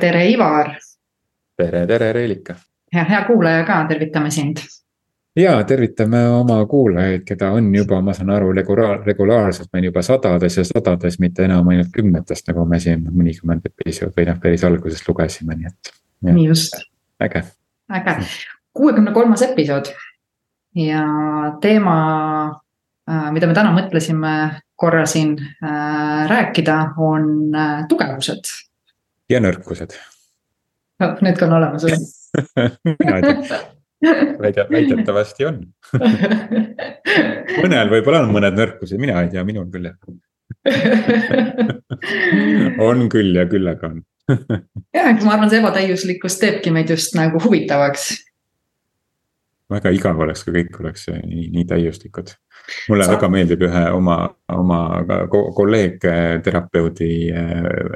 tere, Ivar. tere, tere, Reelika. ja hea kuulaja ka, tervitame sind. ja tervitame oma kuulajaid, keda on juba, ma saan aru, regulaar, regulaarselt meil juba sadades ja sadades, mitte enam ainult kümnetest, nagu me siin mõnikümmend episood või noh, päris algusest lugesime, nii et. nii just. äge. äge, kuuekümne kolmas episood ja teema, äh, mida me täna mõtlesime korra siin äh, rääkida, on äh, tugevused. Ja nõrkused. No,. Need ka on olemas või mina ei tea, väide, väidetavasti on. Mõnel võib-olla on mõned nõrkused, mina ei tea, minul küll jah. On küll ja küll aga on. Jah, ma arvan, see ebatäiuslikkus teebki meid just nagu huvitavaks. Väga igav oleks, kui kõik oleks nii, nii täiuslikud. mulle Sa... väga meeldib ühe oma, oma kolleegterapeudi äh,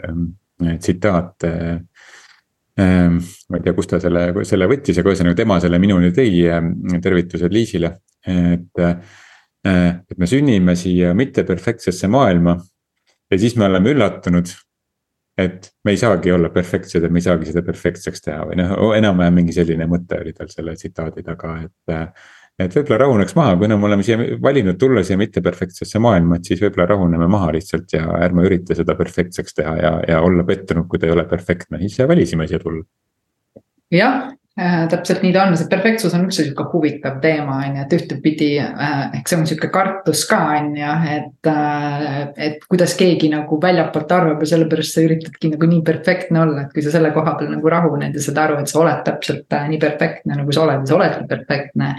äh, tsitaat äh, äh,. ma ei tea, kust ta selle, selle võttis, aga ühesõnaga tema selle minuni tõi, äh, tervitused Liisile, et äh,. et me sünnime siia mitteperfektsesse maailma ja siis me oleme üllatunud et me ei saagi olla perfektsed ja me ei saagi seda perfektseks teha või noh, enam-vähem mingi selline mõte oli tal selle tsitaadi taga, et. Et võib-olla rahuneks maha, kui no me oleme siia valinud tulla siia mitteperfektsesse maailma, et siis võib-olla rahuneme maha lihtsalt ja ärme ürita seda perfektseks teha ja, ja olla pettunud, kui ta ei ole perfektne, ise valisime siia tulla. jah, Äh, täpselt nii ta on, see perfektsus on üldse sihuke huvitav teema, on ju, et ühtepidi äh, ehk see on sihuke kartus ka, on ju, et. Äh, et kuidas keegi nagu väljapoolt arvab ja sellepärast sa üritadki nagu nii perfektne olla, et kui sa selle koha peal nagu rahuned ja saad aru, et sa oled täpselt nii perfektne, nagu sa oled ja sa oledki perfektne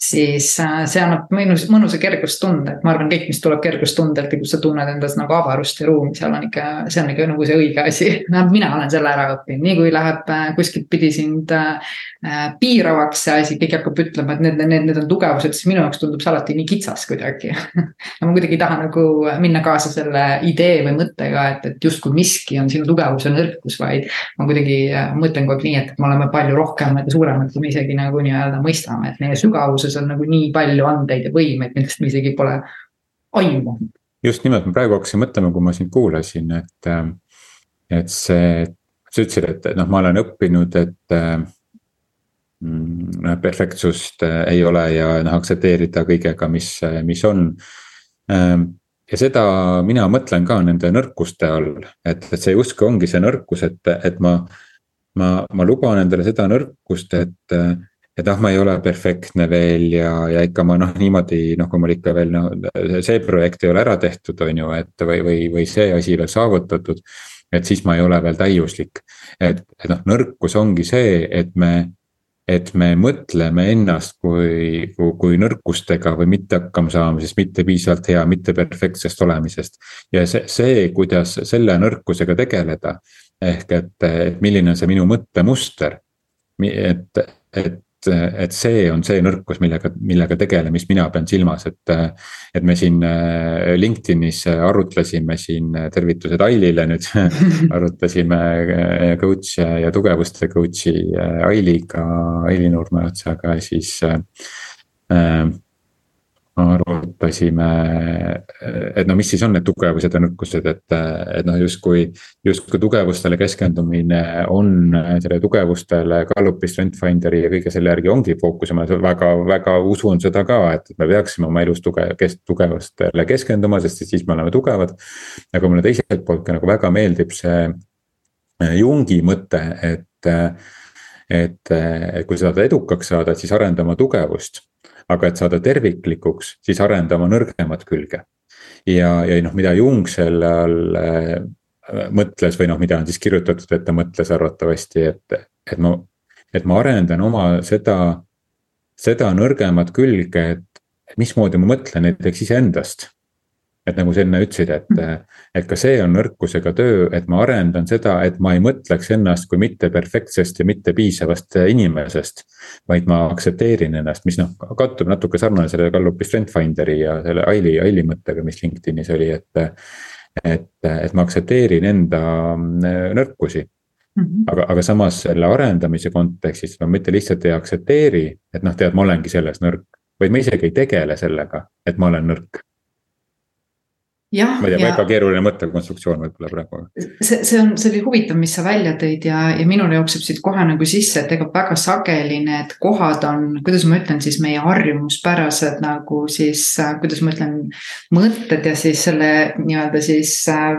siis äh, see annab mõnus, mõnusa kergustunde, et ma arvan, kõik, mis tuleb kergustundelt ja kus sa tunned endas nagu avarust ja ruumi, seal on ikka, see on ikka nagu see õige asi. vähemalt mina olen selle ära õppinud, nii kui läheb äh, kuskilt pidi sind äh, piiravaks see asi, keegi hakkab ütlema, et need, need, need on tugevused, siis minu jaoks tundub see alati nii kitsas kuidagi ma kuidagi ei taha nagu minna kaasa selle idee või mõttega, et, et justkui miski on sinu tugevus ja nõrkus, vaid. ma kuidagi mõtlen kogu aeg nii, et me oleme palju rohkemad ja suuremad, kui me isegi nagu nii-öelda mõistame, et meie sügavuses looduses on nagu nii palju andeid ja võimeid, millest me isegi pole aimu. just nimelt, ma praegu hakkasin mõtlema, kui ma sind kuulasin, et, äh, et see, sa ütlesid, et noh, ma olen õppinud, et äh, mm,. perfektsust äh, ei ole ja noh, aktsepteerida kõigega, mis, mis on ähm, ja seda mina mõtlen ka nende nõrkuste all, et, et see justkui ongi see nõrkus, et, et ma. ma, ma luban endale seda nõrkust, et, et ah, ma ei ole perfektne veel ja, ja ikka ma noh, niimoodi noh, kui mul ikka veel noh, see projekt ei ole ära tehtud, on ju, et või, või, või see asi veel saavutatud. et siis ma ei ole veel täiuslik, et, et noh, nõrkus ongi see, et me et me mõtleme ennast kui, kui, kui nõrkustega või mitte hakkama saamisest, mitte piisavalt hea, mitte perfektsest olemisest. ja see, see, kuidas selle nõrkusega tegeleda, ehk et, et milline on see minu mõttemuster. et, et et see on see nõrkus, millega, millega tegelemist mina pean silmas, et. et me siin äh, LinkedInis arutlesime siin, tervitused Ailile nüüd arutlesime äh, coach ja tugevuste coach'i äh, Ailiga, Aili Nurme otsaga, siis äh, arutasime, et no mis siis on need tugevused ja nõrkused, et, et noh, justkui. justkui tugevustele keskendumine on selle tugevustele, Gallupi, Strengthfinderi ja kõige selle järgi ongi fookus ja ma väga, väga usun seda ka, et me peaksime oma elus tuge-, kes-, tugevustele keskenduma, sest siis me oleme tugevad. aga mulle teiselt poolt ka nagu väga meeldib see Jungi mõte, et et, et kui sa tahad edukaks saada, siis arenda oma tugevust aga et saada terviklikuks, siis arenda oma nõrgemat külge. ja, ja noh, mida Jung selle all äh, mõtles või noh, mida on siis kirjutatud, et ta mõtles arvatavasti, et, et ma, et ma arendan oma seda, seda nõrgemat külge, et mismoodi ma mõtlen näiteks iseendast et nagu sa enne ütlesid, et, mm. et ka see on nõrkusega töö, et ma arendan seda, et ma ei mõtleks ennast kui mitte perfektsest ja mitte piisavast inimesest. vaid ma aktsepteerin ennast, mis noh, kattub natuke sarnane selle Gallupi Strengthfinderi ja selle Aili, Aili mõttega, mis LinkedInis oli, et. et, et ma aktsepteerin enda nõrkusi Mm -hmm. aga, aga samas selle arendamise kontekstis ma mitte lihtsalt ei aktsepteeri, et noh, tead, ma olengi selles nõrk, vaid ma isegi ei tegele sellega, et ma olen nõrk ma ei tea, väga keeruline mõttekonstruktsioon võib-olla praegu. see, see on, see oli huvitav, mis sa välja tõid ja, ja minul jookseb siit kohe nagu sisse, et ega väga sageli need kohad on, kuidas ma ütlen siis meie harjumuspärased nagu siis, kuidas ma ütlen. mõtted ja siis selle nii-öelda siis äh,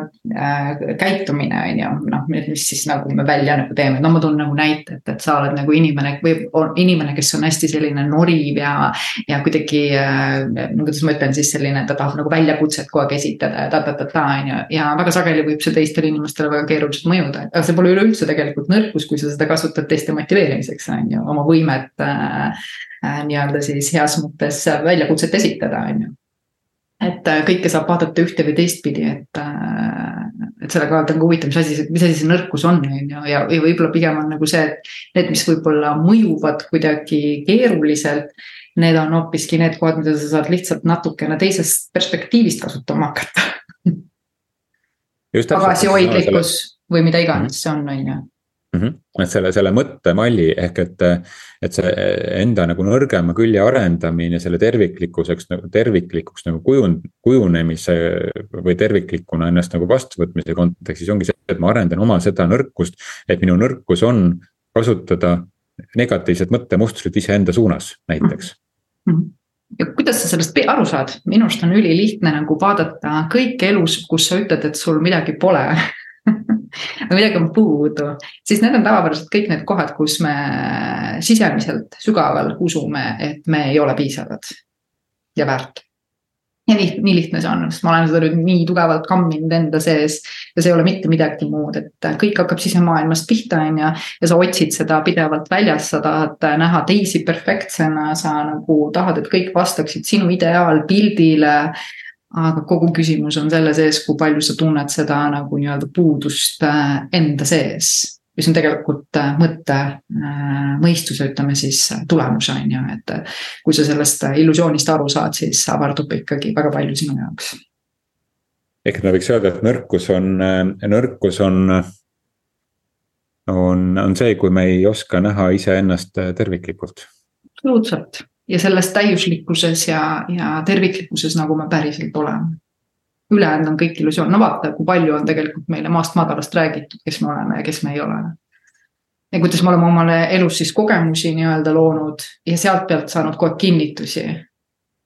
käitumine on ju, noh, mis siis nagu me välja nagu teeme, no ma toon nagu näite, et, et sa oled nagu inimene või inimene, kes on hästi selline noriv ja. ja kuidagi äh,, kuidas ma ütlen siis selline, ta tahab nagu väljakutset kogu aeg esitada esitada ja ta-ta-ta-ta on ju. ja väga sageli võib see teistele inimestele väga keeruliselt mõjuda, aga see pole üleüldse tegelikult nõrkus, kui sa seda kasutad teiste motiveerimiseks on ju, oma võimet äh, äh, nii-öelda siis heas mõttes väljakutset esitada, on ju et äh, kõike saab vaadata ühte või teistpidi, et, äh, et selle koha pealt on ka huvitav, mis asi see, mis asi see nõrkus on, on ju, ja, ja võib-olla pigem on nagu see, et. Need, mis võib-olla mõjuvad kuidagi keeruliselt need on hoopiski need kohad, mida sa saad lihtsalt natukene teisest perspektiivist kasutama hakata. tagasihoidlikkus või mida iganes see on, on ju mm. -hmm. et selle, selle mõttemalli ehk et, et see enda nagu nõrgema külje arendamine selle terviklikkuseks nagu terviklikuks nagu kujun-, kujunemise või terviklikuna ennast nagu vastuvõtmise kontekstis ongi see, et ma arendan oma seda nõrkust. et minu nõrkus on kasutada negatiivset mõttemustrit iseenda suunas näiteks. Mm. -hmm ja kuidas sa sellest aru saad, minu arust on ülilihtne nagu vaadata kõike elus, kus sa ütled, et sul midagi pole. Või midagi on puudu, siis need on tavapäraselt kõik need kohad, kus me sisemiselt sügaval usume, et me ei ole piisavad ja väärt ja nii, nii lihtne see on, sest ma olen seda nüüd nii tugevalt kamminud enda sees. ja see ei ole mitte midagi muud, et kõik hakkab sisemaailmast pihta, on ju. ja sa otsid seda pidevalt väljas, sa tahad näha teisi perfektsena, sa nagu tahad, et kõik vastaksid sinu ideaalpildile. aga kogu küsimus on selle sees, kui palju sa tunned seda nagu nii-öelda puudust äh, enda sees mis on tegelikult äh, mõtte, äh, mõistuse, ütleme siis tulemus on ju, et. kui sa sellest illusioonist aru saad, siis avardub ikkagi väga palju sinu jaoks. ehk me võiks öelda, et nõrkus on, nõrkus on. on, on see, kui me ei oska näha iseennast terviklikult. absoluutselt ja selles täiuslikkuses ja, ja terviklikkuses, nagu me päriselt oleme ülejäänud on kõik illusioon, no vaata, kui palju on tegelikult meile maast madalast räägitud, kes me oleme ja kes me ei ole. ja kuidas me oleme omale elus siis kogemusi nii-öelda loonud ja sealt pealt saanud kogu aeg kinnitusi.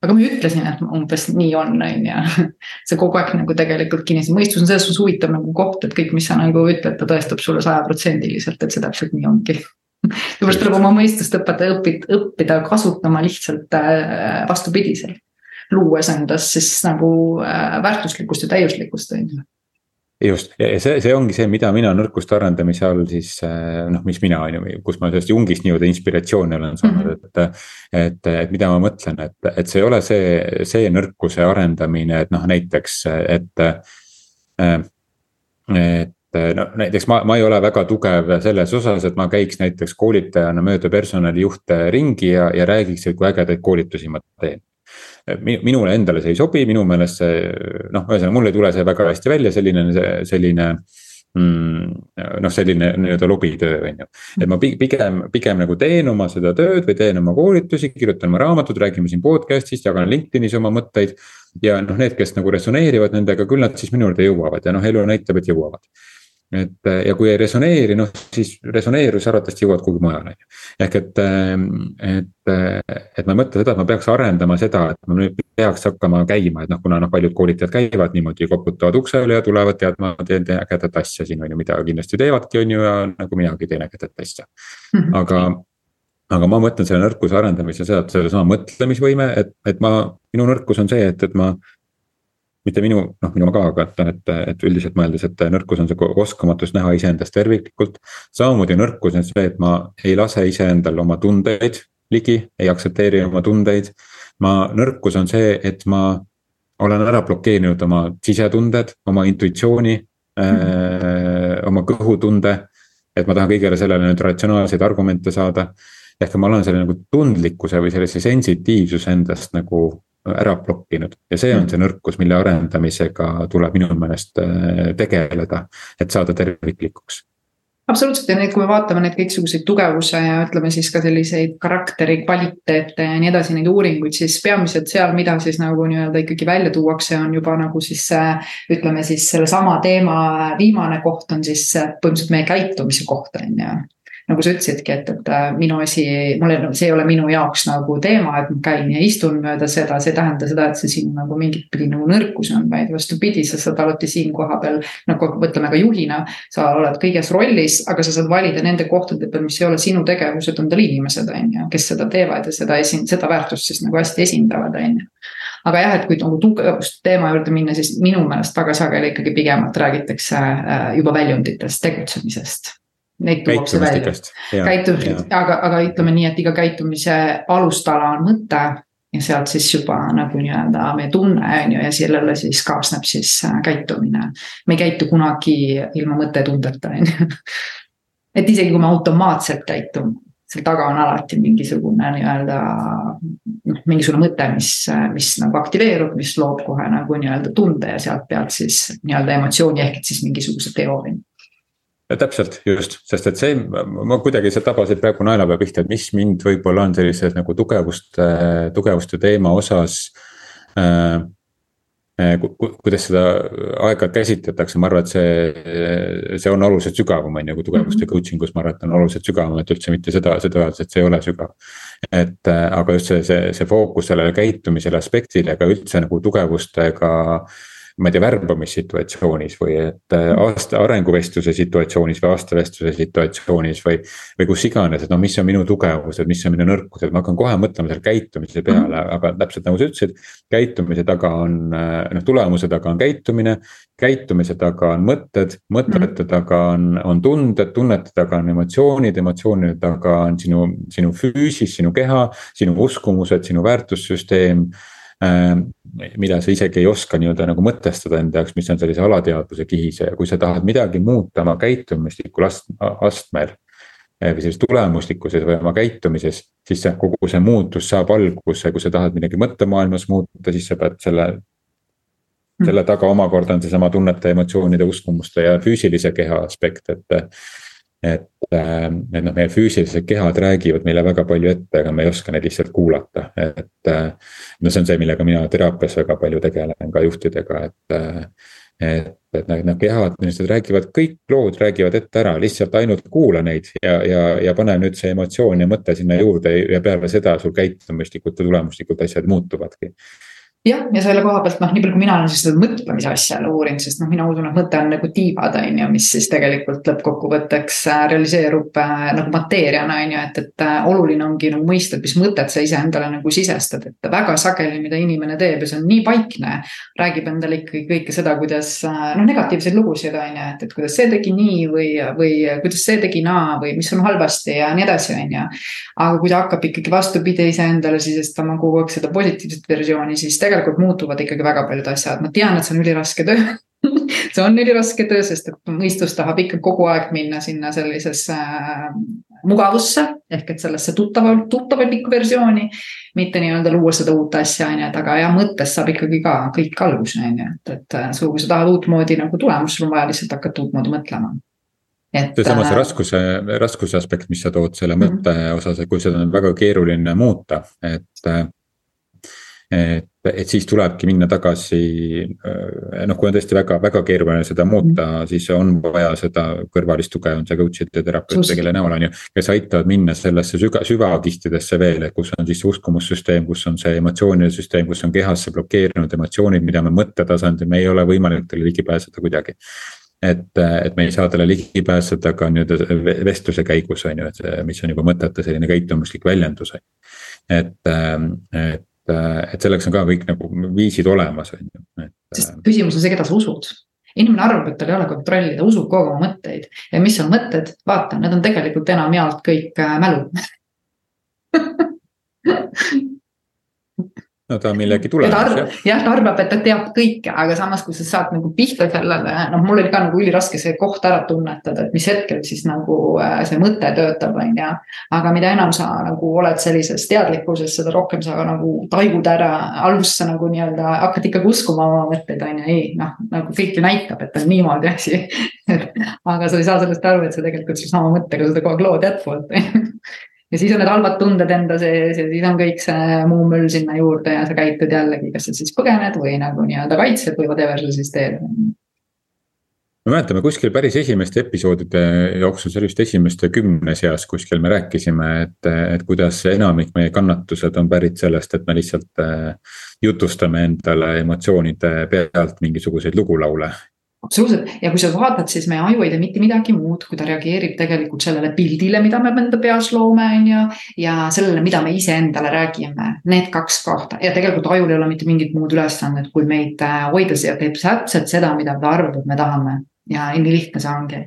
aga ma ju ütlesin, et umbes nii on, on ju. see kogu aeg nagu tegelikult kinnitab, mõistus on selles suhtes huvitav nagu koht, et kõik, mis sa nagu ütled, ta tõestab sulle sajaprotsendiliselt, et see täpselt nii ongi seepärast tuleb oma mõistust õppida, õppida, õppida kasutama lihtsalt äh, vastupidiselt luues endas siis nagu äh, väärtuslikkust ja täiuslikkust, on ju just ja see, see ongi see, mida mina nõrkuste arendamise all siis äh, noh, mis mina on ju, kus ma sellest Jungist nii-öelda inspiratsiooni olen saanud mm, -hmm. et. et, et mida ma mõtlen, et, et see ei ole see, see nõrkuse arendamine, et noh, näiteks, et. Äh, et no näiteks ma, ma ei ole väga tugev selles osas, et ma käiks näiteks koolitajana mööda personalijuhte ringi ja, ja räägiks, et kui ägedaid koolitusi ma teen minule endale see ei sobi, minu meelest see noh, ühesõnaga mul ei tule see väga hästi välja, selline, selline mm, noh, selline nii-öelda lobitöö on ju. et ma pigem, pigem nagu teen oma seda tööd või teen oma koolitusi, kirjutan oma raamatud, räägime siin podcast'ist, jagan LinkedInis oma mõtteid. ja noh, need, kes nagu resoneerivad nendega, küll nad siis minu juurde jõuavad ja noh, elu näitab, et jõuavad et ja kui ei resoneeri, noh siis resoneerus arvatavasti jõuavad kuhugi mujale, on ju. ehk et, et, et ma ei mõtle seda, et ma peaks arendama seda, et ma nüüd peaks hakkama käima, et noh, kuna noh, paljud koolitajad käivad niimoodi, koputavad uksele ja tulevad teadma, teen ägedat asja siin on ju, mida kindlasti teevadki, on ju, ja nagu minagi teen ägedat asja. Mhm. aga, aga ma mõtlen selle nõrkuse arendamise seda, et sellesama mõtlemisvõime, et, et ma, minu nõrkus on see, et, et ma mitte minu, noh minu ka, aga ütlen, et, et üldiselt mõeldes, et nõrkus on see oskamatus näha iseendast terviklikult. samamoodi nõrkus on see, et ma ei lase iseendal oma tundeid ligi, ei aktsepteeri oma tundeid. ma, nõrkus on see, et ma olen ära blokeerinud oma sisetunded, oma intuitsiooni mm, -hmm. oma kõhutunde. et ma tahan kõigele sellele nüüd ratsionaalseid argumente saada. ehk ma olen selle nagu tundlikkuse või sellise sensitiivsuse endast nagu ära blokkinud ja see on see nõrkus, mille arendamisega tuleb minu meelest äh, tegeleda, et saada terviklikuks. absoluutselt. Ja neid, kui me vaatame neid kõiksuguseid tugevuse ja ütleme siis ka selliseid karakteri kvaliteete ja nii edasi, neid uuringuid, siis peamiselt seal, mida siis nagu nii-öelda ikkagi välja tuuakse, on juba nagu siis ütleme siis sellesama teema viimane koht on siis põhimõtteliselt meie käitumise koht on ju nagu sa ütlesidki, et, et äh, minu asi, mulle, see ei ole minu jaoks nagu teema, et ma käin ja istun mööda seda, see ei tähenda seda, et see sinu nagu mingit pidi nagu nõrkus on, vaid vastupidi, sa saad alati siin kohapeal. nagu mõtleme ka juhina, sa oled kõiges rollis, aga sa saad valida nende kohtade peal, mis ei ole sinu tegevused, on tal inimesed, on ju, kes seda teevad ja seda esin-, seda väärtust siis nagu hästi esindavad, on ju aga jah, et kui nagu tugevust teema juurde minna, siis minu meelest väga sageli ikkagi pigemalt räägitakse äh, juba väljunditest, tegutsemisest neid tuuakse välja. käitumisest, aga, aga ütleme nii, et iga käitumise alustala on mõte ja sealt siis juba nagu nii-öelda meie tunne on ju ja sellele siis kaasneb siis äh, käitumine. me ei käitu kunagi ilma mõttetundeta on ju. et isegi kui me automaatselt käitume, seal taga on alati mingisugune nii-öelda noh, mingisugune mõte, mis, mis nagu aktiveerub, mis loob kohe nagu nii-öelda tunde ja sealt pealt siis nii-öelda emotsiooni ehk et siis mingisuguse teo täpselt, just, sest et see, ma kuidagi sa tabasid praegu naelapea pihta, et mis mind võib-olla on sellises nagu tugevuste, tugevuste teema osas äh, äh kuidas seda aeg-ajalt käsitletakse, ma arvan, et see, see on oluliselt sügavam, on ju, kui tugevuste mhm. coaching us, ma arvan, et on oluliselt sügavam, et üldse mitte seda, seda öelda, et see ei ole sügav. et äh, aga just see, see, see fookus sellele käitumisele, aspektile, aga üldse nagu tugevustega äh, ma ei tea, värbamissituatsioonis või et äh, aasta arenguvestluse situatsioonis või aastavestluse situatsioonis või. või kus iganes, et no mis on minu tugevused, mis on minu nõrkused, ma hakkan kohe mõtlema selle käitumise peale mm, -hmm. aga täpselt nagu sa ütlesid. käitumise taga on äh, noh, tulemuse taga on käitumine, käitumise taga on mõtted, mõtete mm -hmm. taga on, on tunded, tunnete taga on emotsioonid, emotsioonide taga on sinu, sinu füüsis, sinu keha, sinu uskumused, sinu väärtussüsteem mida sa isegi ei oska nii-öelda nagu mõtestada enda jaoks, mis on sellise alateadvuse kihis ja kui sa tahad midagi muuta oma käitumislikul astmel. Äh, või selles tulemuslikkuses või oma käitumises, siis see kogu see muutus saab alguse, kui sa tahad midagi mõttemaailmas muuta, siis sa pead selle. selle taga omakorda on seesama tunnete, emotsioonide, uskumuste ja füüsilise keha aspekt, et et, äh, et noh, meie füüsilised kehad räägivad meile väga palju ette, aga me ei oska neid lihtsalt kuulata, et. Äh, no see on see, millega mina teraapias väga palju tegelen ka juhtidega, et. Äh, et, et need kehad, millised räägivad, kõik lood räägivad ette ära, lihtsalt ainult kuula neid ja, ja, ja pane nüüd see emotsioon ja mõte sinna juurde ja peale seda sul käitumuslikult ja tulemuslikult asjad muutuvadki jah, ja selle koha pealt noh, nii palju kui mina olen siis seda mõtlemise asja jälle uurinud, sest noh, mina usun, et mõte on nagu tiivad, on ju, mis siis tegelikult lõppkokkuvõtteks äh, realiseerub äh, nagu mateeriana, on ju, et, et äh, oluline ongi nagu mõista, et mis mõtet sa iseendale nagu sisestad, et väga sageli, mida inimene teeb ja see on nii paikne. räägib endale ikkagi kõike seda, kuidas noh, negatiivseid lugusid on ju, et, et kuidas see tegi nii või, või kuidas see tegi naa või mis on halvasti ja nii edasi, on ju. aga kui ta hakkab ikkagi vastupidi iseendale sisestama kogu aeg seda positiivset versiooni, siis tegelikult tegelikult muutuvad ikkagi väga paljud asjad, ma tean, et see on üliraske töö see on üliraske töö, sest et mõistus tahab ikka kogu aeg minna sinna sellisesse äh, mugavusse ehk et sellesse tuttava, tuttavamikku versiooni. mitte nii-öelda luua seda uut asja, on ju, et aga jah, mõttes saab ikkagi ka kõik alguse, on ju, et, et äh, sul, kui sa tahad uutmoodi nagu tulemust, sul on vaja lihtsalt hakata uutmoodi mõtlema et. seesama see äh, raskuse, raskuse aspekt, mis sa tood selle mõtte mm -hmm. osas, et kui seda on väga keeruline muuta, et et, et siis tulebki minna tagasi, äh, noh, kui on tõesti väga, väga keeruline seda muuta mm., siis on vaja seda kõrvalist tuge, on see coach'ide terapeutide, kelle näol on ju. kes aitavad minna sellesse süga, süvakihtidesse veel, et kus on siis uskumussüsteem, kus on see emotsioonide süsteem, kus on kehasse blokeerunud emotsioonid, mida me mõttetasandil, me ei ole võimalik talle ligi pääseda kuidagi et, et me ei saa talle ligi pääseda ka nii-öelda vestluse käigus on ju, et see, mis on juba mõtete selline käitumuslik väljendus. et, et et, et selleks on ka kõik nagu viisid olemas, on ju. sest äh, küsimus on see, keda sa usud. Inimene arvab, et tal ei ole kontrolli, ta usub kogu oma mõtteid. Ja mis on mõtted, vaata, need on tegelikult enamjaolt kõik äh, mälu no ta on millegi tulemus jah. jah, ta arvab, et ta teab kõike, aga samas, kui sa saad nagu pihta sellele, noh, mul oli ka nagu üliraske see koht ära tunnetada, et mis hetkel siis nagu äh, see mõte töötab, on ju. aga mida enam sa nagu oled sellises teadlikkuses, seda rohkem sa nagu taigud ära, alguses sa nagu nii-öelda hakkad ikkagi uskuma oma mõtteid, on ju, ei noh, nagu kõik ju näitab, et on niimoodi asi aga sa ei saa sellest aru, et sa tegelikult sellesama mõttega seda kogu aeg lood jätkuvalt ja siis on need halvad tunded enda sees ja siis on kõik see muu möll sinna juurde ja sa käitud jällegi, kas sa siis põgened või nagu nii-öelda kaitsed või whatever sa siis teed. Me mäletame kuskil päris esimeste episoodide jooksul, see oli vist esimeste kümne seas kuskil me rääkisime, et, et kuidas enamik meie kannatused on pärit sellest, et me lihtsalt äh, jutustame endale emotsioonide pealt mingisuguseid lugulaule absoluutselt. Ja kui sa vaatad, siis meie aju ei tee mitte midagi muud, kui ta reageerib tegelikult sellele pildile, mida me enda peas loome, on ju. ja sellele, mida me iseendale räägime, need kaks kohta. Ja tegelikult ajul ei ole mitte mingit muud ülesannet, kui meid äh, hoida ja teeb täpselt seda, mida ta arvab, et me tahame. Ja nii lihtne see ongi.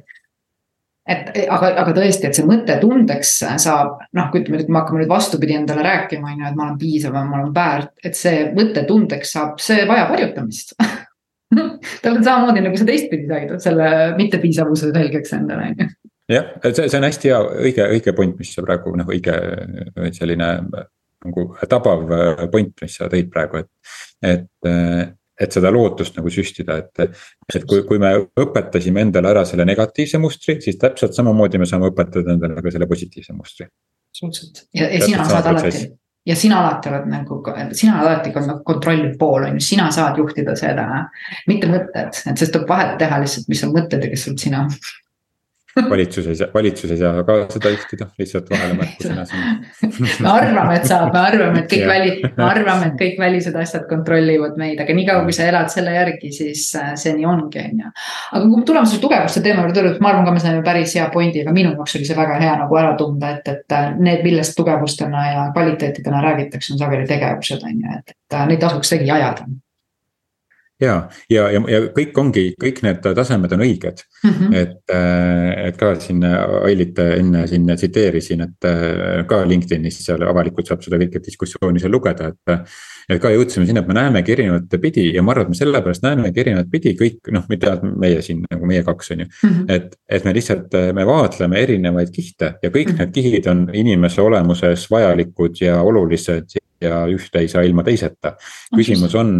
Et aga, aga tõesti, et see mõte tundeks saab, noh, kui ütleme, et me hakkame nüüd vastupidi endale rääkima, on ju, et ma olen piisav ja ma olen väärt, et see mõte tundeks saab, see vajab harjutamist täpselt samamoodi nagu sa teistpidi said selle mittepiisavuse selgeks endale, on ju. jah, et see, see on hästi hea, õige, õige point, mis sa praegu noh, õige selline nagu tabav point, mis sa tõid praegu, et, et et seda lootust nagu süstida, et, et kui, kui me õpetasime endale ära selle negatiivse mustri, siis täpselt samamoodi me saame õpetada endale ka selle positiivse mustri. absoluutselt ja, ja sina saad alati ja sina alati oled nagu, sina oled alati nagu kontrolliv pool on ju, sina saad juhtida seda. mitte mõtted, et sest tuleb vahet teha lihtsalt, mis on mõtted ja kes oled sina valitsus ei saa, valitsus ei saa ka seda juhtida, lihtsalt vahele märkusena me arvame, et saab, me arvame, et kõik väli, me arvame, et kõik välised asjad kontrollivad meid, aga niikaua, kui sa elad selle järgi, siis äh, see nii ongi, on ju. aga kui me tuleme selle tugevuste teema juurde ma arvan ka, me saime päris hea pointi, aga minu jaoks oli see väga hea nagu ära tunda, et, et äh, need, millest tugevustena ja kvaliteetidena räägitakse, on sageli tegevused, on ju, et, et äh, neid tasuks segi ajada ja, ja, ja, ja kõik ongi, kõik need tasemed on õiged mm. -hmm. et, äh, et ka siin Ailit enne siin tsiteerisin, et äh, ka LinkedInis seal avalikult saab seda kõike diskussiooni seal lugeda, et et ka jõudsime sinna, et me näemegi erinevat pidi ja ma arvan, et me sellepärast näemegi erinevat pidi kõik noh, mitte ainult meie siin nagu meie kaks on ju mm. -hmm. et, et me lihtsalt, me vaatleme erinevaid kihte ja kõik mm -hmm. need kihid on inimese olemuses vajalikud ja olulised ja ühte ei saa ilma teiseta. küsimus on,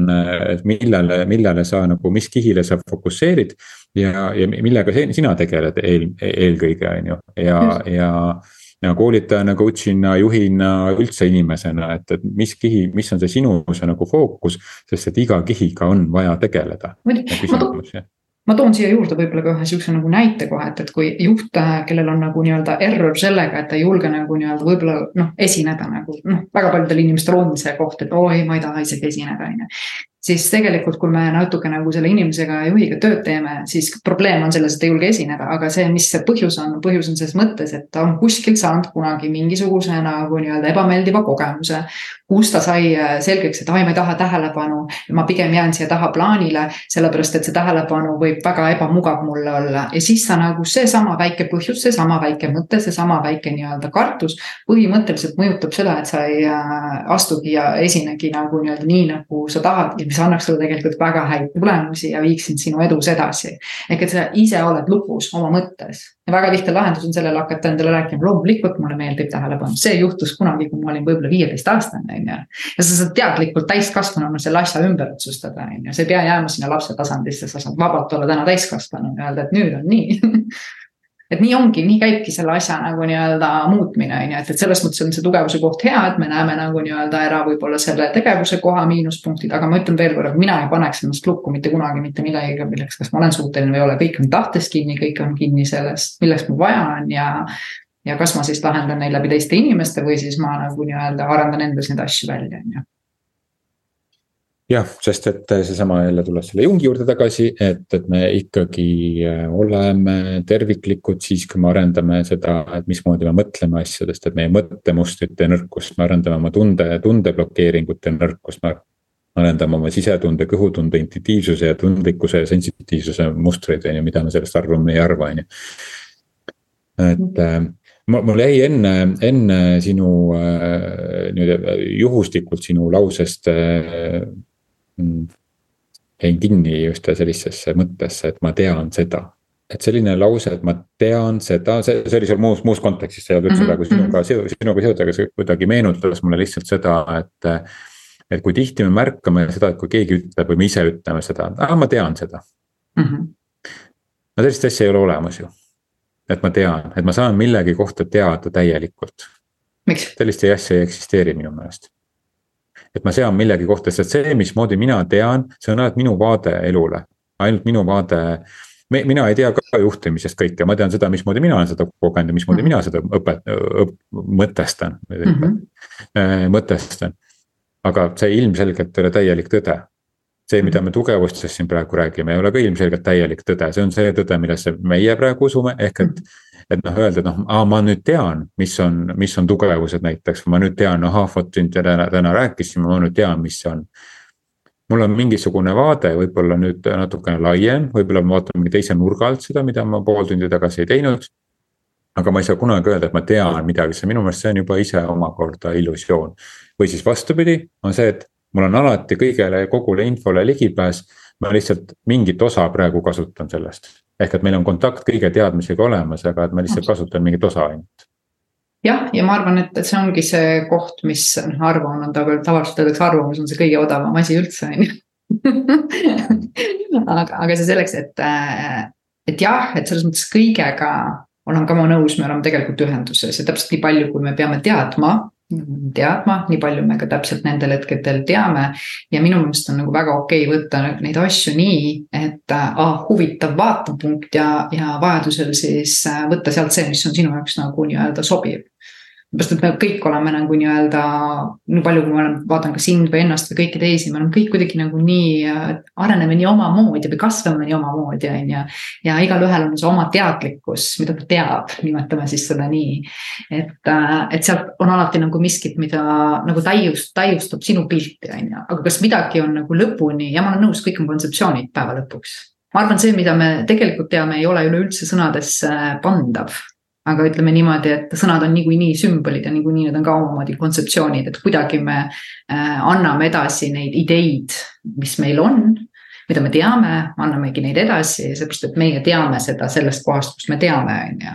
et millele, millele sa nagu, mis kihile sa fokusseerid ja, ja millega sina tegeled eel, eelkõige, on ju, ja, ja ja koolitajana, coach'ina, juhina, üldse inimesena, et, et mis kihi, mis on see sinu see nagu fookus, sest et iga kihiga on vaja tegeleda. muidugi, ma toon siia juurde võib-olla ka ühe sihukese nagu näite kohe, et, et kui juht, kellel on nagu nii-öelda error sellega, et ta ei julge nagu nii-öelda võib-olla noh, esineda nagu noh, väga paljudel inimestel on see koht, et oi, ma ei taha isegi esineda, on ju siis tegelikult, kui me natuke nagu selle inimesega, juhiga tööd teeme, siis probleem on selles, et ei julge esineda, aga see, mis see põhjus on, põhjus on selles mõttes, et ta on kuskil saanud kunagi mingisuguse nagu nii-öelda ebameeldiva kogemuse. kus ta sai äh, selgeks, et ai, ma ei taha tähelepanu, ma pigem jään siia taha plaanile, sellepärast et see tähelepanu võib väga ebamugav mulle olla ja siis sa nagu seesama väike põhjus, seesama väike mõte, seesama väike nii-öelda kartus. põhimõtteliselt mõjutab seda, et sa ei äh, astugi ja esinegi nagu nii-öelda nii, nagu sa tahad ja mis annaks sulle tegelikult väga häid tulemusi ja viiksid sinu edus edasi. ehk et sa ise oled lukus oma mõttes. Ja väga lihtne lahendus on sellele hakata endale rääkima, loomulikult mulle meeldib tähelepanu, see juhtus kunagi, kui ma olin võib-olla viieteistaastane, on ju. ja sa saad teadlikult täiskasvanuna selle asja ümber otsustada, on ju, sa ei pea jääma sinna lapse tasandisse, sa saad vabalt olla täna täiskasvanu ja öelda, et nüüd on nii et nii ongi, nii käibki selle asja nagu nii-öelda muutmine, on ju, et, et selles mõttes on see tugevuse koht hea, et me näeme nagu nii-öelda ära võib-olla selle tegevuse koha miinuspunktid, aga ma ütlen veel kord, mina ei paneks ennast lukku mitte kunagi mitte millegagi, milleks, kas ma olen suuteline või ei ole, kõik on tahtest kinni, kõik on kinni sellest, milleks mul vaja on ja. ja kas ma siis lahendan neid läbi teiste inimeste või siis ma nagu nii-öelda arendan endas neid asju välja, on ju jah, sest et seesama jälle tulles selle Jungi juurde tagasi, et, et me ikkagi äh, oleme terviklikud siis, kui me arendame seda, et mismoodi me mõtleme asjadest, et meie mõttemustrite nõrkust, me arendame oma tunde, tundeblokeeringute nõrkust, me arendame oma sisetunde, kõhutunde, intuitiivsuse ja tundlikkuse ja sensitiivsuse mustreid, on ju, mida me sellest arvame, ei arva, on ju. et, äh, mul jäi enne, enne sinu äh, nii-öelda juhuslikult sinu lausest äh,. Jäin kinni just sellisesse mõttesse, et ma tean seda. et selline lause, et ma tean seda, see, see oli sul muus, muus kontekstis, see ei olnud üldse Mhm, praegu sinuga, sinuga seotud, aga see kuidagi meenutas mulle lihtsalt seda, et. et kui tihti me märkame seda, et kui keegi ütleb või me ise ütleme seda, ah ma tean seda. Mhm. no sellist asja ei ole olemas ju. et ma tean, et ma saan millegi kohta teada täielikult. sellist asja ei eksisteeri minu meelest. Et ma sean millegi kohta, sest see, mismoodi mina tean, see on ainult minu vaade elule, ainult minu vaade. mina ei tea ka juhtimisest kõike, ma tean seda, mismoodi mina olen seda kogenud ja mismoodi Mhm. mina seda õpet-, mõtestan Mm -hmm. mõtestan. aga see ilmselgelt ei ole täielik tõde. See, mida me tugevustest siin praegu räägime, ei ole ka ilmselgelt täielik tõde, see on see tõde, millesse meie praegu usume, ehk et. et noh, öelda, et noh, aa, ma nüüd tean, mis on, mis on tugevused näiteks, ma nüüd tean, ahah, vot siin täna, täna rääkisime, ma nüüd tean, mis see on. mul on mingisugune vaade, võib-olla nüüd natukene laiem, võib-olla ma vaatan mingi teise nurga alt seda, mida ma pool tundi tagasi ei teinud aga ma ei saa kunagi öelda, et ma tean midagi, see minu meelest see on juba ise omakorda illusioon. või siis vastupidi, on see, et mul on alati kõigele, kogule infole ligipääs. ma lihtsalt mingit osa praegu kasutan sellest, ehk et meil on kontakt kõige teadmisega olemas, aga et ma lihtsalt kasutan mingit osa ainult. jah, ja ma arvan, et, et see ongi see koht, mis noh, arvamus on taga, tavaliselt öeldakse, arvamus on see kõige odavam asi üldse, on ju. aga, aga see selleks, et, et jah, et selles mõttes kõigega olen ka ma nõus, me oleme tegelikult ühenduses ja täpselt nii palju, kui me peame teadma, teadma, nii palju me ka täpselt nendel hetkedel teame. ja minu meelest on nagu väga okei okay võtta neid asju nii, et ah, huvitav vaatepunkt ja, ja vajadusel siis võtta sealt see, mis on sinu jaoks nagu nii-öelda sobiv sellepärast, et me kõik oleme nagu nii-öelda, nii palju, kui ma olen, vaatan ka sind või ennast või kõiki teisi, me oleme kõik kuidagi nagu nii, areneme nii omamoodi või kasvame nii omamoodi, on ju. ja igalühel on see oma teadlikkus, mida ta teab, nimetame siis seda nii. et, et sealt on alati nagu miskit, mida nagu täiust, täiustab sinu pilti, on ju, aga kas midagi on nagu lõpuni ja ma olen nõus, kõik on kontseptsioonid päeva lõpuks. ma arvan, see, mida me tegelikult teame, ei ole üleüldse sõnadesse pandav aga ütleme niimoodi, et sõnad on niikuinii sümbolid ja niikuinii need on ka omamoodi kontseptsioonid, et kuidagi me äh, anname edasi neid ideid, mis meil on. mida me teame, annamegi neid edasi, seepärast et meie teame seda sellest kohast, kus me teame, on ju.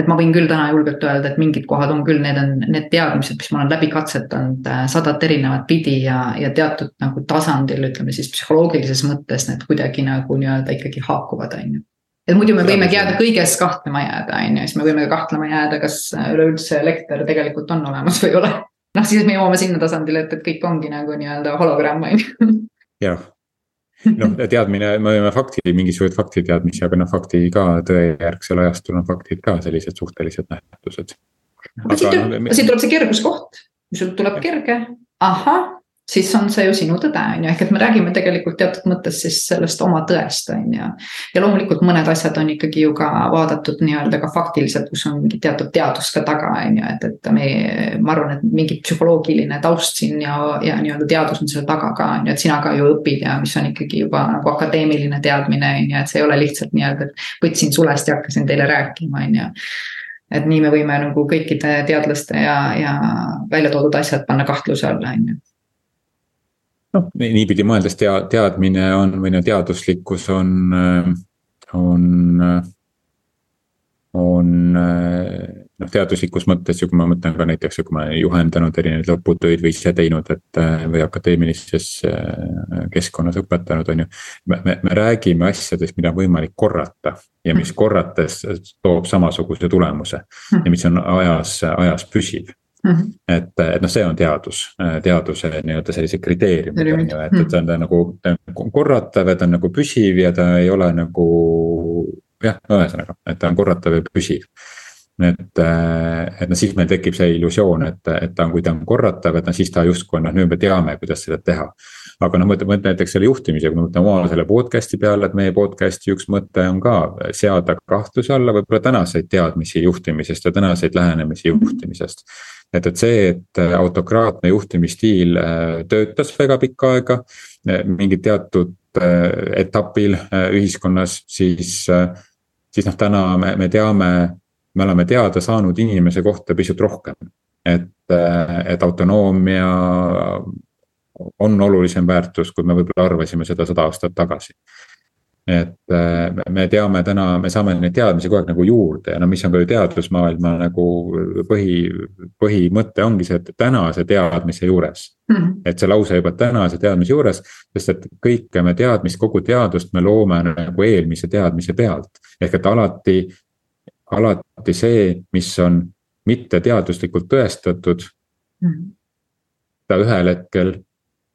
et ma võin küll täna julgelt öelda, et mingid kohad on küll, need on need teadmised, mis ma olen läbi katsetanud sadat erinevat pidi ja, ja teatud nagu tasandil, ütleme siis psühholoogilises mõttes need kuidagi nagu nii-öelda ikkagi haakuvad, on ju et muidu me võimegi jääda kõiges kahtlema jääda, on ju, siis me võime ka kahtlema jääda, kas üleüldse elekter tegelikult on olemas või ei ole. noh, siis me jõuame sinna tasandile, et, et kõik ongi nagu nii-öelda hologramm, on ju. jah, noh teadmine, me võime fakti, mingisuguseid faktiteadmisi, aga noh, fakti ka tõejärgsel ajastul on faktid ka sellised suhtelised nähtused. siit no, tuleb see kerguskoht, sul tuleb kerge, ahah siis on see ju sinu tõde, on ju, ehk et me räägime tegelikult teatud mõttes siis sellest oma tõest, on ju. ja loomulikult mõned asjad on ikkagi ju ka vaadatud nii-öelda ka faktiliselt, kus on mingi teatud teadus ka taga, on ju, et, et me, ma arvan, et mingi psühholoogiline taust siin ja, ja nii-öelda teadus on selle taga ka, on ju, et sina ka ju õpid ja mis on ikkagi juba nagu akadeemiline teadmine, on ju, et see ei ole lihtsalt nii-öelda, et võtsin sulest ja hakkasin teile rääkima, on ju. Et nii me võime nagu kõikide teadlaste ja, ja välja toodud asjad panna kahtluse alla, on ju noh, niipidi mõeldes tea-, teadmine on või no teaduslikkus on, on, on noh, teaduslikus mõttes ju, kui ma mõtlen ka näiteks, kui ma olen juhendanud erinevaid lõputöid või ise teinud, et või akadeemilises keskkonnas õpetanud, on ju. me, me, me räägime asjadest, mida on võimalik korrata ja mis korrates toob samasuguse tulemuse ja mis on ajas, ajas püsiv Mm -hmm. et, et noh, see on teadus, teaduse nii-öelda sellise kriteeriumid on ju, et, et ta on ta nagu ta on korratav ja ta on nagu püsiv ja ta ei ole nagu. jah, ühesõnaga, et ta on korratav ja püsiv. et, et noh, siis meil tekib see illusioon, et, et ta on, kui ta on korratav, et noh, siis ta justkui noh nüüd me teame, kuidas seda teha. aga noh, mõtle, mõtle näiteks selle juhtimise, kui me mõtleme oma selle podcast'i peale, et meie podcast'i üks mõte on ka seada kahtluse alla võib-olla tänaseid teadmisi juhtimisest ja tänaseid lähenemisi juhtimisest et, et see, et autokraatne juhtimisstiil töötas väga pikka aega mingil teatud etapil ühiskonnas, siis. siis noh, täna me, me teame me oleme teada saanud inimese kohta pisut rohkem. et, et autonoomia on olulisem väärtus, kui me võib-olla arvasime seda sada aastat tagasi et äh, me teame täna, me saame neid teadmisi kogu aeg nagu juurde ja no mis on ka ju teadusmaailma nagu põhi, põhimõte ongi see, et tänase teadmise juures mm. -hmm. et see lause juba tänase teadmise juures, sest et kõike me teadmist, kogu teadust me loome nagu eelmise teadmise pealt. ehk et alati, alati see, mis on mitteteaduslikult tõestatud mm. -hmm. ta ühel hetkel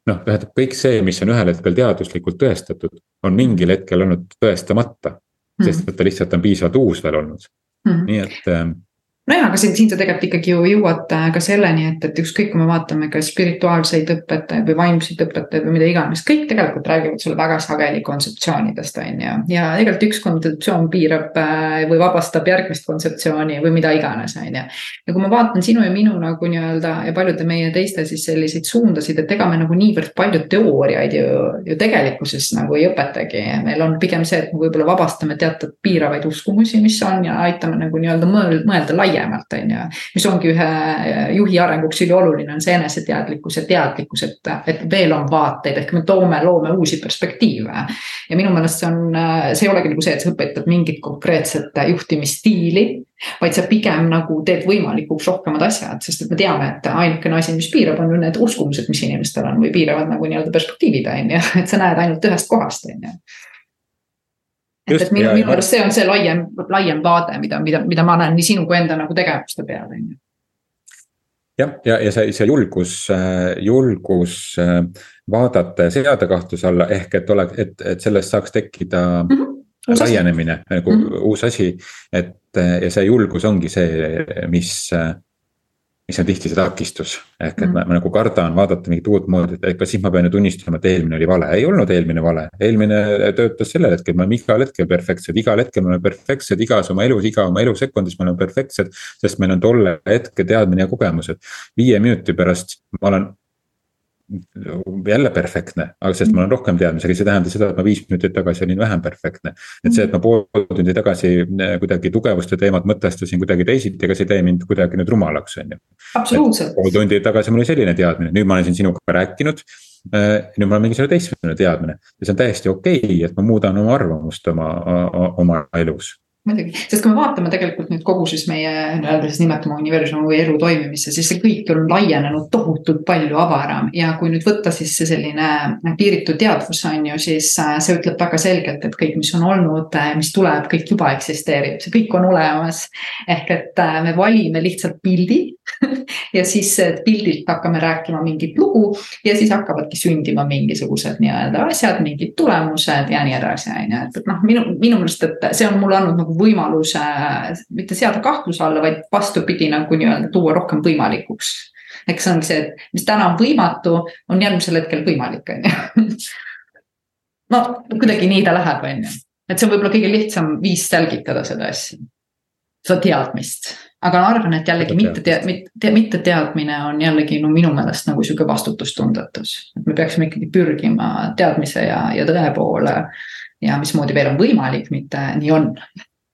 noh, tähendab kõik see, mis on ühel hetkel teaduslikult tõestatud, on mingil hetkel olnud tõestamata. sest mhm. et ta lihtsalt on piisavalt uus veel olnud mm, -hmm. nii et ähm, nojah, aga siin, siin sa tegelikult ikkagi ju jõuad äh, ka selleni, et, et ükskõik, kui me vaatame ka spirituaalseid õpetajaid või vaimseid õpetajaid või mida iganes, kõik tegelikult räägivad sulle väga sageli kontseptsioonidest, on ju. ja tegelikult üks kontseptsioon piirab äh, või vabastab järgmist kontseptsiooni või mida iganes, on ju. ja kui ma vaatan sinu ja minu nagu nii-öelda ja paljude meie teiste siis selliseid suundasid, et ega me nagu niivõrd palju teooriaid ju, ju tegelikkuses nagu ei õpetagi. meil on pigem see, et me võib-olla vabastame teatud piiravaid uskumusi, mis on ja aitame nagu nii-öelda mõelda laiemalt laiemalt, on ju. mis ongi ühe juhi arenguks ülioluline, on see eneseteadlikkus ja teadlikkus, et, et veel on vaateid, ehk me toome, loome uusi perspektiive. ja minu meelest see on, see ei olegi nagu see, et sa õpetad mingit konkreetset juhtimisstiili vaid sa pigem nagu teed võimalikuks rohkemad asjad, sest et me teame, et ainukene asi, mis piirab, on ju need uskumused, mis inimestel on või piiravad nagu nii-öelda perspektiivid, on ju, et sa näed ainult ühest kohast, on ju et, et minu, minu arust see on see laiem, laiem vaade, mida, mida, mida ma näen nii sinu kui enda nagu tegevuste peal, on ju. jah, ja, ja, ja see, see julgus, julgus äh, vaadata ja seada kahtluse alla ehk et oleks, et, et sellest saaks tekkida mm. -hmm laienemine nagu mm -hmm. uus asi, et ja see julgus ongi see, mis mis on tihti see takistus. ehk et ma, ma nagu kardan vaadata mingit uut moodi, et kas siis ma pean ju tunnistama, et eelmine oli vale, ei olnud eelmine vale. eelmine töötas sellel hetkel, me oleme igal hetkel perfektsed, igal hetkel me oleme perfektsed, igas oma elus, iga oma elusekundis me oleme perfektsed. sest meil on tolle hetke teadmine ja kogemused. viie minuti pärast ma olen jälle perfektne, aga sest mul on rohkem teadmisi, aga see ei tähenda seda, et ma viis minutit tagasi olin vähem perfektne. et see, et ma pool tundi tagasi eh, kuidagi tugevuste teemat mõtestasin kuidagi teisiti, ega see ei tee mind kuidagi nüüd rumalaks, on ju. absoluutselt. pool tundi tagasi mul oli selline teadmine, nüüd ma olen siin sinuga rääkinud. Eh, nüüd mul on mingisugune teistsugune teadmine ja see on täiesti okei okay,, et ma muudan oma arvamust oma, oma elus muidugi, sest kui me vaatame tegelikult nüüd kogu siis meie nii-öelda siis nimetame universumi või elu toimimisse, siis see kõik on laienenud tohutult palju avaram. Ja kui nüüd võtta siis see selline piiritu teadvus on ju, siis äh, see ütleb väga selgelt, et kõik, mis on olnud, äh, mis tuleb, kõik juba eksisteerib, see kõik on olemas. ehk et äh, me valime lihtsalt pildi ja siis pildilt hakkame rääkima mingit lugu ja siis hakkavadki sündima mingisugused nii-öelda asjad, mingid tulemused ja nii edasi, on ju, et noh, minu, minu meelest, et see on mulle andnud nagu võimaluse mitte seada kahtluse alla, vaid vastupidi nagu nii-öelda tuua rohkem võimalikuks. eks see ongi see, et mis täna on võimatu, on järgmisel hetkel võimalik, on ju. no kuidagi nii ta läheb, on ju, et see on võib-olla kõige lihtsam viis selgitada seda asja, seda teadmist aga ma arvan, et jällegi mitte tead-, mitte, mitte teadmine on jällegi no minu meelest nagu sihuke vastutustundetus. et me peaksime ikkagi pürgima teadmise ja, ja tõe poole ja mismoodi veel on võimalik, mitte nii on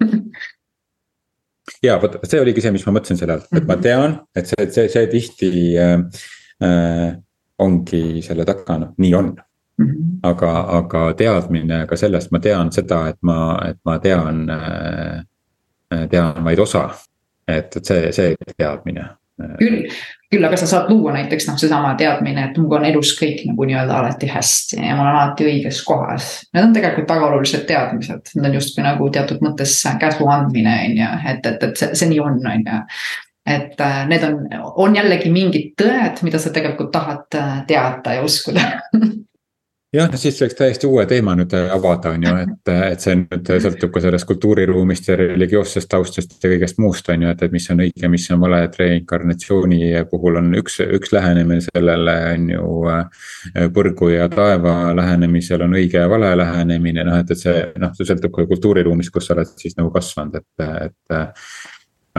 ja vot see oligi see, mis ma mõtlesin selle alt, et ma mhm. tean, et see, see, see tihti äh, äh, ongi selle taga, noh, nii on. -hmm. aga, aga teadmine ka sellest, ma tean seda, et ma, et ma tean äh,, tean vaid osa. et, et see, see teadmine küll, küll aga sa saad luua näiteks noh, seesama teadmine, et minuga on elus kõik nagu nii-öelda alati hästi ja ma olen alati õiges kohas. Need on tegelikult väga olulised teadmised, need on justkui nagu teatud mõttes käsu andmine on ju, et, et, et see, see nii on, on ju. Et äh, need on, on jällegi mingid tõed, mida sa tegelikult tahad äh, teada ja uskuda jah, siis võiks täiesti uue teema nüüd äh, avada, on ju, et, äh, et see nüüd äh, sõltub ka sellest kultuuriruumist ja religioossest taustast ja kõigest muust, on ju, et, et mis on õige, mis on vale, et reinkarnatsiooni puhul on üks, üks lähenemine sellele on ju. põrgu ja taeva lähenemisel on õige ja vale lähenemine, noh, et, et see noh, see sõltub ka kultuuriruumist, kus sa oled siis nagu kasvanud, et, et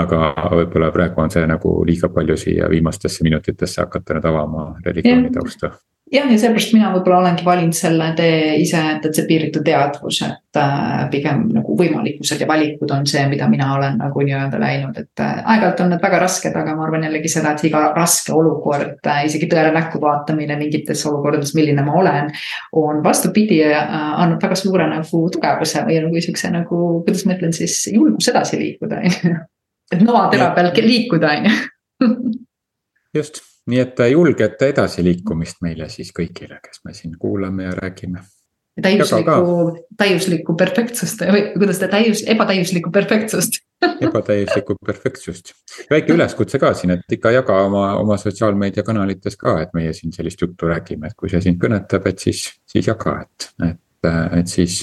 aga võib-olla praegu on see nagu liiga palju siia viimastesse minutitesse hakata nüüd avama religiooni tausta jah, ja seepärast mina võib-olla olengi valinud selle tee ise, et, et see piiritu teadvus, et äh, pigem nagu võimalikkused ja valikud on see, mida mina olen nagu nii-öelda läinud, et äh, aeg-ajalt on need väga rasked, aga ma arvan jällegi seda, et iga raske olukord äh,, isegi tõele näkku vaatamine mingites olukordades, milline ma olen. on vastupidi äh,, annab väga suure nagu tugevuse või nagu siukse nagu, kuidas ma ütlen siis, julgus edasi liikuda, on ju. et noatera peal liikuda, on ju. just nii et julget edasiliikumist meile siis kõigile, kes me siin kuulame ja räägime. täiuslikku, täiuslikku perfektsust või kuidas ta täius, ebatäiuslikku perfektsust ebatäiuslikku perfektsust. väike üleskutse ka siin, et ikka jaga oma, oma sotsiaalmeediakanalites ka, et meie siin sellist juttu räägime, et kui see sind kõnetab, et siis, siis jaga, et, et, et siis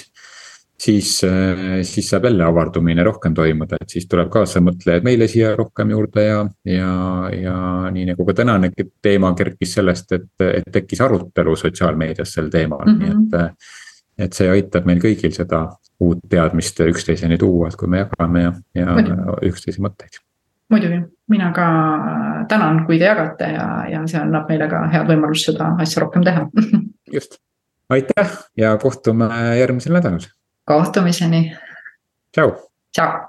siis, äh, siis saab jälle avardumine rohkem toimuda, et siis tuleb kaasamõtlejaid meile siia rohkem juurde ja, ja, ja nii nagu ka tänane teema kerkis sellest, et, et tekkis arutelu sotsiaalmeedias sel teemal mm, -hmm. nii et. Äh, et see aitab meil kõigil seda uut teadmist üksteiseni tuua, et kui me jagame ja, ja üksteise mõtteid. muidugi, mina ka tänan, kui te jagate ja, ja see annab meile ka head võimalust seda asja rohkem teha just, aitäh ja kohtume järgmisel nädalal kohtumiseni. tšau. tšau.